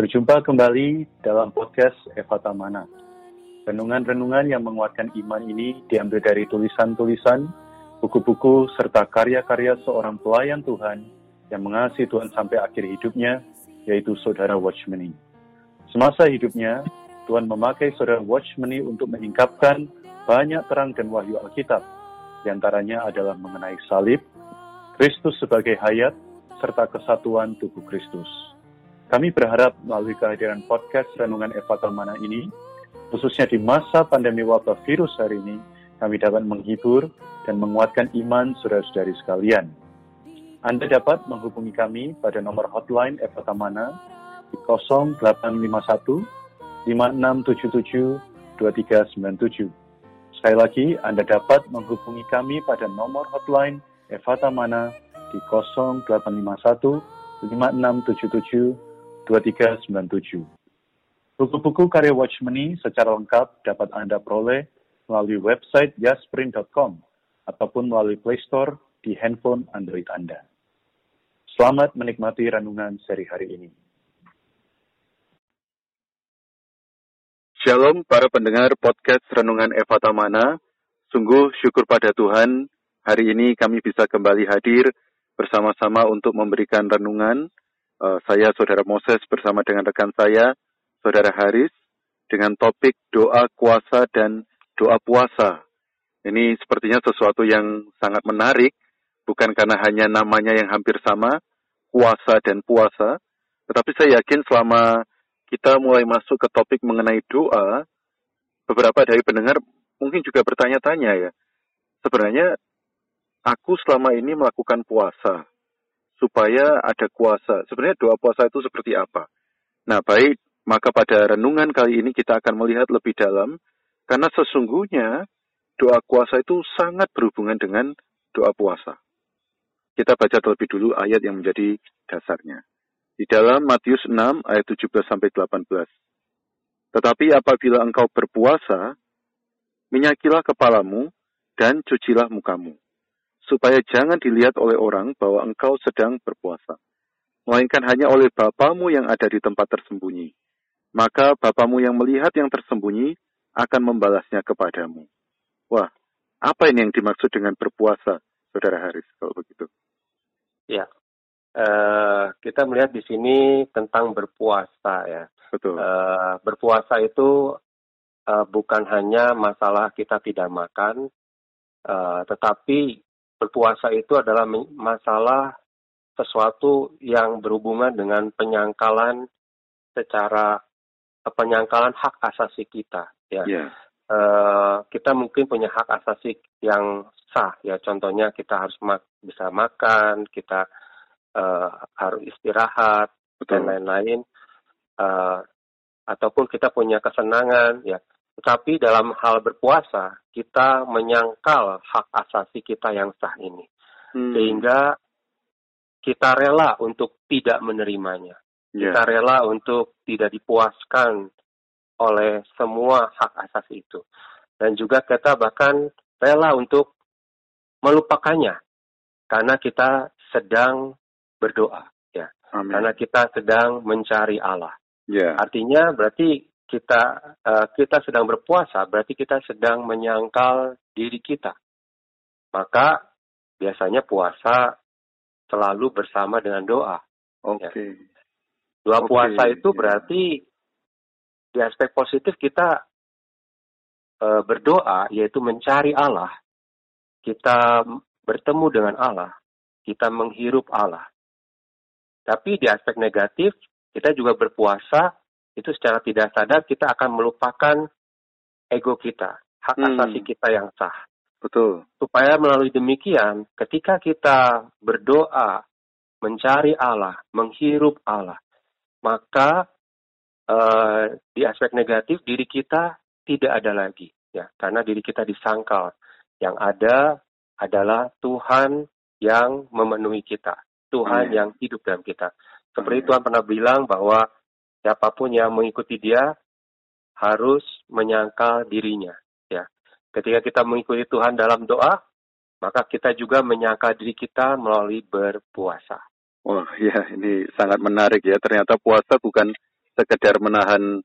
Berjumpa kembali dalam podcast Eva Tamana. Renungan-renungan yang menguatkan iman ini diambil dari tulisan-tulisan, buku-buku, serta karya-karya seorang pelayan Tuhan yang mengasihi Tuhan sampai akhir hidupnya, yaitu Saudara Watchmeni. Semasa hidupnya, Tuhan memakai Saudara Watchmeni untuk menyingkapkan banyak terang dan wahyu Alkitab. Di antaranya adalah mengenai salib, Kristus sebagai hayat, serta kesatuan tubuh Kristus. Kami berharap melalui kehadiran podcast Renungan Eva Talmana ini, khususnya di masa pandemi wabah virus hari ini, kami dapat menghibur dan menguatkan iman saudara-saudari sekalian. Anda dapat menghubungi kami pada nomor hotline Eva Tamana di 0851 5677 2397. Sekali lagi, Anda dapat menghubungi kami pada nomor hotline Eva Tamana di 0851 5677 2397. Buku-buku karya Watchmeni secara lengkap dapat Anda peroleh melalui website jasprint.com ataupun melalui Play Store di handphone Android Anda. Selamat menikmati renungan seri hari ini. Shalom para pendengar podcast Renungan Eva Tamana. Sungguh syukur pada Tuhan, hari ini kami bisa kembali hadir bersama-sama untuk memberikan renungan uh, saya Saudara Moses bersama dengan rekan saya Saudara Haris dengan topik doa kuasa dan doa puasa. Ini sepertinya sesuatu yang sangat menarik, bukan karena hanya namanya yang hampir sama, kuasa dan puasa, tetapi saya yakin selama kita mulai masuk ke topik mengenai doa, beberapa dari pendengar mungkin juga bertanya-tanya ya, sebenarnya aku selama ini melakukan puasa, supaya ada kuasa. Sebenarnya doa puasa itu seperti apa? Nah, baik, maka pada renungan kali ini kita akan melihat lebih dalam, karena sesungguhnya doa kuasa itu sangat berhubungan dengan doa puasa. Kita baca terlebih dulu ayat yang menjadi dasarnya. Di dalam Matius 6 ayat 17 sampai 18. Tetapi apabila engkau berpuasa, minyakilah kepalamu dan cucilah mukamu supaya jangan dilihat oleh orang bahwa engkau sedang berpuasa, melainkan hanya oleh Bapamu yang ada di tempat tersembunyi. Maka Bapamu yang melihat yang tersembunyi akan membalasnya kepadamu. Wah, apa ini yang dimaksud dengan berpuasa, Saudara Haris, kalau begitu? Ya, uh, kita melihat di sini tentang berpuasa ya. Betul. Uh, berpuasa itu uh, bukan hanya masalah kita tidak makan, uh, tetapi berpuasa itu adalah masalah sesuatu yang berhubungan dengan penyangkalan secara eh, penyangkalan hak asasi kita ya yeah. uh, kita mungkin punya hak asasi yang sah ya contohnya kita harus mak bisa makan kita uh, harus istirahat Betul. dan lain-lain uh, ataupun kita punya kesenangan ya tetapi dalam hal berpuasa, kita menyangkal hak asasi kita yang sah ini. Hmm. Sehingga kita rela untuk tidak menerimanya. Yeah. Kita rela untuk tidak dipuaskan oleh semua hak asasi itu. Dan juga kita bahkan rela untuk melupakannya. Karena kita sedang berdoa. ya. Amen. Karena kita sedang mencari Allah. Yeah. Artinya berarti kita uh, kita sedang berpuasa, berarti kita sedang menyangkal diri kita. Maka biasanya puasa selalu bersama dengan doa. Oke. Okay. Ya. Doa okay. puasa itu berarti di aspek positif kita uh, berdoa yaitu mencari Allah. Kita bertemu dengan Allah, kita menghirup Allah. Tapi di aspek negatif kita juga berpuasa itu secara tidak sadar kita akan melupakan ego kita, hak hmm. asasi kita yang sah. Betul. Supaya melalui demikian, ketika kita berdoa, mencari Allah, menghirup Allah, maka uh, di aspek negatif diri kita tidak ada lagi, ya, karena diri kita disangkal. Yang ada adalah Tuhan yang memenuhi kita, Tuhan hmm. yang hidup dalam kita. Seperti hmm. Tuhan pernah bilang bahwa siapa pun yang mengikuti dia harus menyangkal dirinya ya ketika kita mengikuti Tuhan dalam doa maka kita juga menyangkal diri kita melalui berpuasa Wah ya ini sangat menarik ya ternyata puasa bukan sekedar menahan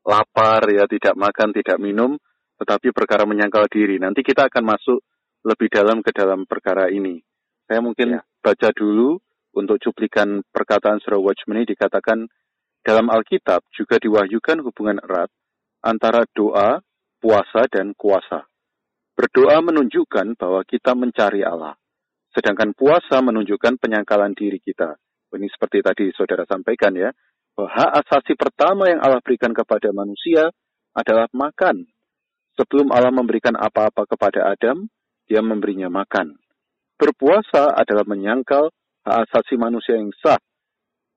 lapar ya tidak makan tidak minum tetapi perkara menyangkal diri. Nanti kita akan masuk lebih dalam ke dalam perkara ini. Saya mungkin ya. baca dulu untuk cuplikan perkataan surah Watchman ini dikatakan dalam Alkitab juga diwahyukan hubungan erat antara doa, puasa, dan kuasa. Berdoa menunjukkan bahwa kita mencari Allah. Sedangkan puasa menunjukkan penyangkalan diri kita. Ini seperti tadi saudara sampaikan ya, bahwa hak asasi pertama yang Allah berikan kepada manusia adalah makan. Sebelum Allah memberikan apa-apa kepada Adam, dia memberinya makan. Berpuasa adalah menyangkal hak asasi manusia yang sah.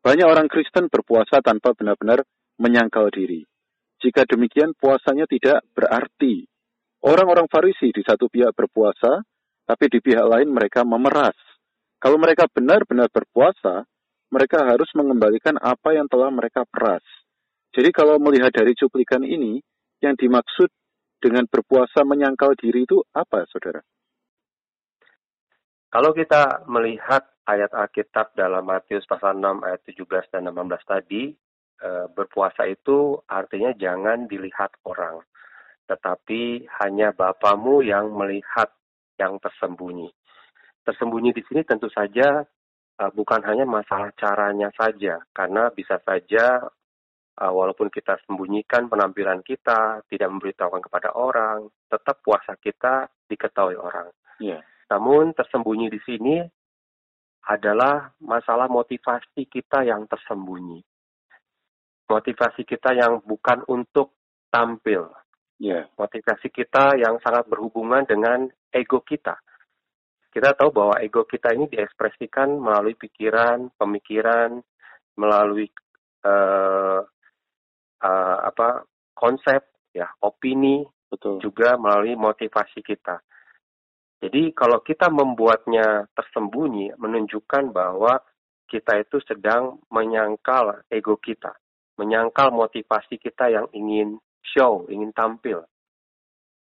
Banyak orang Kristen berpuasa tanpa benar-benar menyangkal diri. Jika demikian, puasanya tidak berarti. Orang-orang Farisi di satu pihak berpuasa, tapi di pihak lain mereka memeras. Kalau mereka benar-benar berpuasa, mereka harus mengembalikan apa yang telah mereka peras. Jadi kalau melihat dari cuplikan ini, yang dimaksud dengan berpuasa menyangkal diri itu apa, saudara? Kalau kita melihat ayat Alkitab dalam Matius pasal 6 ayat 17 dan 18 tadi, eh, berpuasa itu artinya jangan dilihat orang, tetapi hanya Bapamu yang melihat yang tersembunyi. Tersembunyi di sini tentu saja uh, bukan hanya masalah caranya saja, karena bisa saja uh, walaupun kita sembunyikan penampilan kita, tidak memberitahukan kepada orang, tetap puasa kita diketahui orang. Yeah. Namun tersembunyi di sini adalah masalah motivasi kita yang tersembunyi. Motivasi kita yang bukan untuk tampil, Yeah. Motivasi kita yang sangat berhubungan dengan ego kita. Kita tahu bahwa ego kita ini diekspresikan melalui pikiran, pemikiran, melalui uh, uh, apa konsep, ya opini, Betul. juga melalui motivasi kita. Jadi kalau kita membuatnya tersembunyi, menunjukkan bahwa kita itu sedang menyangkal ego kita, menyangkal motivasi kita yang ingin show, ingin tampil.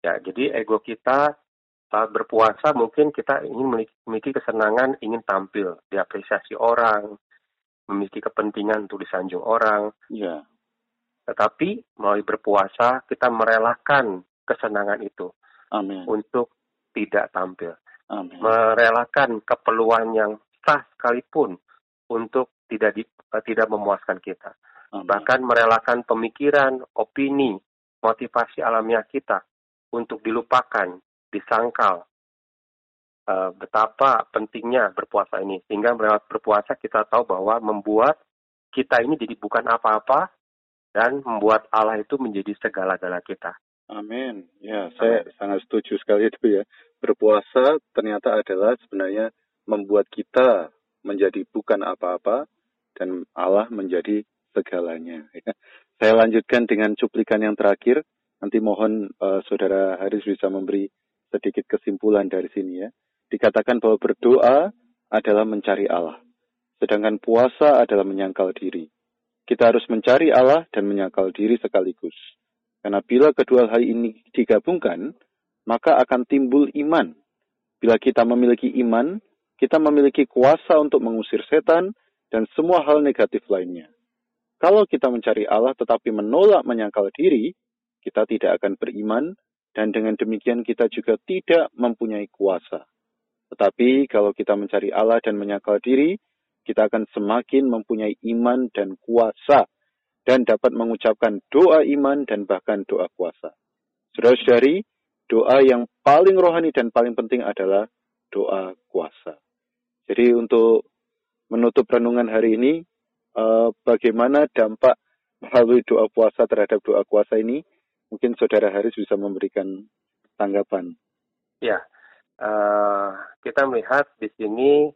Ya, jadi ego kita saat berpuasa mungkin kita ingin memiliki kesenangan, ingin tampil, diapresiasi orang, memiliki kepentingan untuk disanjung orang. Ya. Tetapi melalui berpuasa kita merelakan kesenangan itu Amin. untuk tidak tampil. Amin. Merelakan keperluan yang sah sekalipun untuk tidak di, tidak memuaskan kita. Amin. Bahkan merelakan pemikiran, opini, motivasi alamiah kita untuk dilupakan, disangkal. Uh, betapa pentingnya berpuasa ini. Sehingga lewat berpuasa kita tahu bahwa membuat kita ini jadi bukan apa-apa dan membuat Allah itu menjadi segala-gala kita. Amin. Ya, saya Amin. sangat setuju sekali itu ya. Berpuasa ternyata adalah sebenarnya membuat kita menjadi bukan apa-apa dan Allah menjadi segalanya. Ya. Saya lanjutkan dengan cuplikan yang terakhir. Nanti mohon uh, Saudara Haris bisa memberi sedikit kesimpulan dari sini ya. Dikatakan bahwa berdoa adalah mencari Allah. Sedangkan puasa adalah menyangkal diri. Kita harus mencari Allah dan menyangkal diri sekaligus. Karena bila kedua hal ini digabungkan, maka akan timbul iman. Bila kita memiliki iman, kita memiliki kuasa untuk mengusir setan dan semua hal negatif lainnya. Kalau kita mencari Allah tetapi menolak menyangkal diri, kita tidak akan beriman dan dengan demikian kita juga tidak mempunyai kuasa. Tetapi kalau kita mencari Allah dan menyangkal diri, kita akan semakin mempunyai iman dan kuasa dan dapat mengucapkan doa iman dan bahkan doa kuasa. Saudara-saudari, doa yang paling rohani dan paling penting adalah doa kuasa. Jadi untuk menutup renungan hari ini, uh, bagaimana dampak melalui doa puasa terhadap doa kuasa ini. Mungkin Saudara Haris bisa memberikan tanggapan. Ya, uh, kita melihat di sini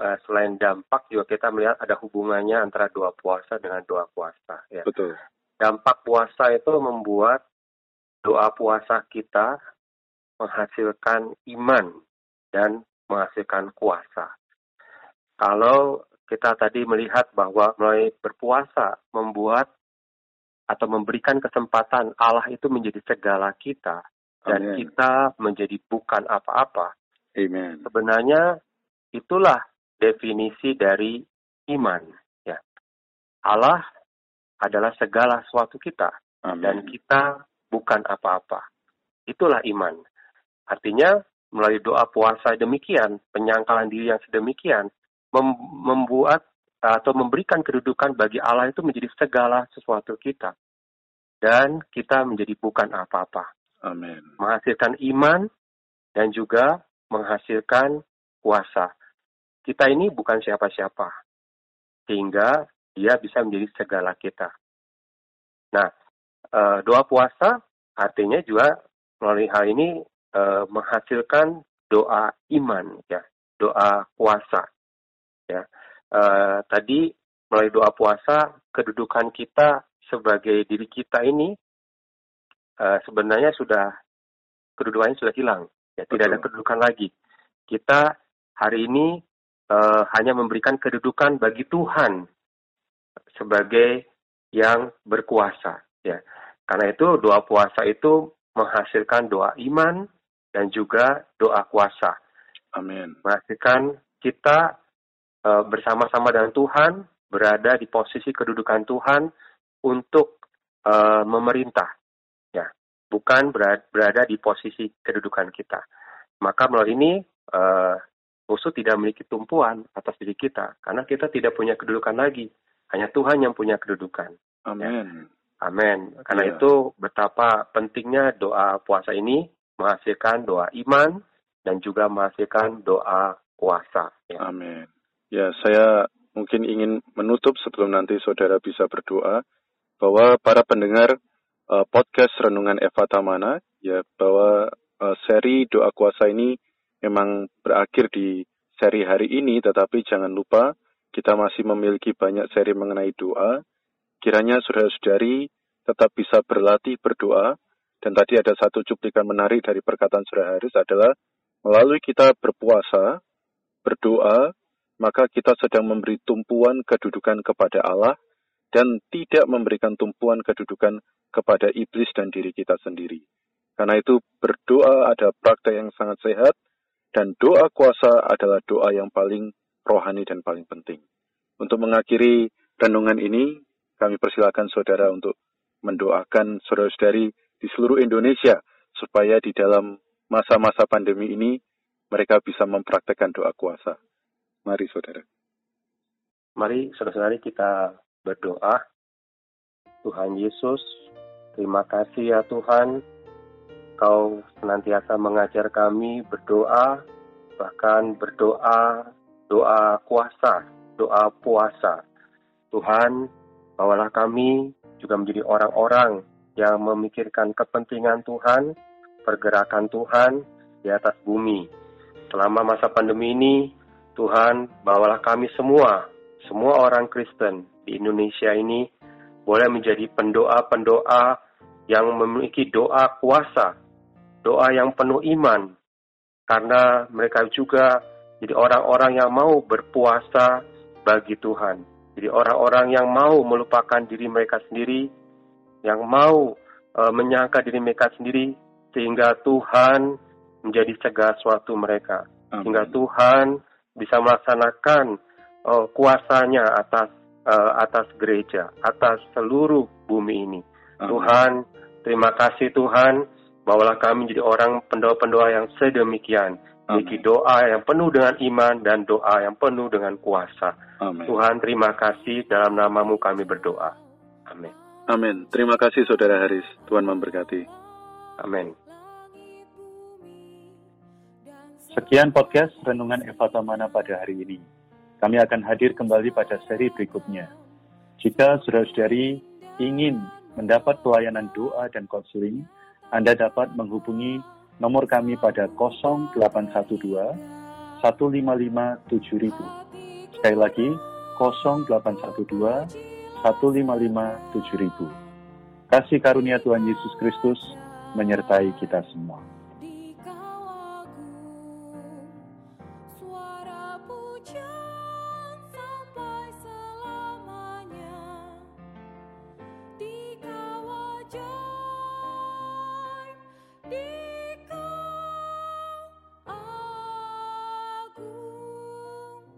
uh, selain dampak juga kita melihat ada hubungannya antara doa puasa dengan doa puasa. Ya. Betul. Dampak puasa itu membuat doa puasa kita menghasilkan iman dan menghasilkan kuasa. Kalau kita tadi melihat bahwa melalui berpuasa membuat atau memberikan kesempatan Allah itu menjadi segala kita dan Amen. kita menjadi bukan apa-apa. Amen. Sebenarnya itulah definisi dari iman. Ya, Allah adalah segala sesuatu kita Amin. dan kita bukan apa-apa. Itulah iman. Artinya melalui doa puasa demikian, penyangkalan diri yang sedemikian, mem- membuat atau memberikan kedudukan bagi Allah itu menjadi segala sesuatu kita. Dan kita menjadi bukan apa-apa. Amin. Menghasilkan iman dan juga menghasilkan puasa. Kita ini bukan siapa-siapa. Sehingga dia bisa menjadi segala kita. Nah, eh, doa puasa artinya juga melalui hal ini eh, menghasilkan doa iman ya, doa puasa ya. Eh, tadi melalui doa puasa kedudukan kita sebagai diri kita ini sebenarnya sudah kedudukannya sudah hilang ya, tidak ada kedudukan lagi. Kita hari ini eh, hanya memberikan kedudukan bagi Tuhan sebagai yang berkuasa ya. Karena itu doa puasa itu menghasilkan doa iman dan juga doa kuasa. Amin. Menghasilkan kita eh, bersama-sama dengan Tuhan, berada di posisi kedudukan Tuhan untuk eh, memerintah. Ya, bukan berada, di posisi kedudukan kita. Maka melalui ini eh, musuh tidak memiliki tumpuan atas diri kita karena kita tidak punya kedudukan lagi. Hanya Tuhan yang punya kedudukan. Amin. Amin. Karena Iya. itu betapa pentingnya doa puasa ini menghasilkan doa iman dan juga menghasilkan doa puasa. Ya. Amin. Ya, saya mungkin ingin menutup sebelum nanti saudara bisa berdoa bahwa para pendengar eh, podcast Renungan Eva Tamana ya bahwa eh, seri doa kuasa ini memang berakhir di seri hari ini tetapi jangan lupa kita masih memiliki banyak seri mengenai doa. Kiranya saudara-saudari tetap bisa berlatih berdoa dan tadi ada satu cuplikan menarik dari perkataan saudara Haris adalah melalui kita berpuasa, berdoa, maka kita sedang memberi tumpuan kedudukan kepada Allah dan tidak memberikan tumpuan kedudukan kepada iblis dan diri kita sendiri. Karena itu berdoa ada praktek yang sangat sehat dan doa kuasa adalah doa yang paling rohani dan paling penting. Untuk mengakhiri renungan ini, kami persilakan saudara untuk mendoakan saudara-saudari di seluruh Indonesia supaya di dalam masa-masa pandemi ini mereka bisa mempraktekkan doa kuasa. Mari saudara. Mari saudara-saudari kita berdoa. Tuhan Yesus, terima kasih ya Tuhan. Kau senantiasa mengajar kami berdoa, bahkan berdoa, doa kuasa, doa puasa. Tuhan, bawalah kami juga menjadi orang-orang yang memikirkan kepentingan Tuhan, pergerakan Tuhan di atas bumi. Selama masa pandemi ini, Tuhan, bawalah kami semua, semua orang Kristen di Indonesia ini boleh menjadi pendoa-pendoa yang memiliki doa kuasa, doa yang penuh iman, karena mereka juga jadi orang-orang yang mau berpuasa bagi Tuhan. Jadi orang-orang yang mau melupakan diri mereka sendiri, yang mau eh, menyangka diri mereka sendiri, sehingga Tuhan menjadi segala sesuatu mereka. Sehingga Tuhan bisa melaksanakan eh, kuasanya atas eh, atas gereja, atas seluruh bumi ini. Tuhan, terima kasih Tuhan, bawalah kami menjadi orang pendoa-pendoa yang sedemikian. Memiliki doa yang penuh dengan iman dan doa yang penuh dengan kuasa. Amin. Tuhan, terima kasih dalam namamu kami berdoa. Amin. Amin. Terima kasih saudara Haris. Tuhan memberkati. Amin. Sekian podcast Renungan Eva Tamana pada hari ini. Kami akan hadir kembali pada seri berikutnya. Jika saudara-saudari ingin mendapat pelayanan doa dan konseling, Anda dapat menghubungi nomor kami pada 0812 155 7000. Sekali lagi, 0812 155 7000. Kasih karunia Tuhan Yesus Kristus menyertai kita semua.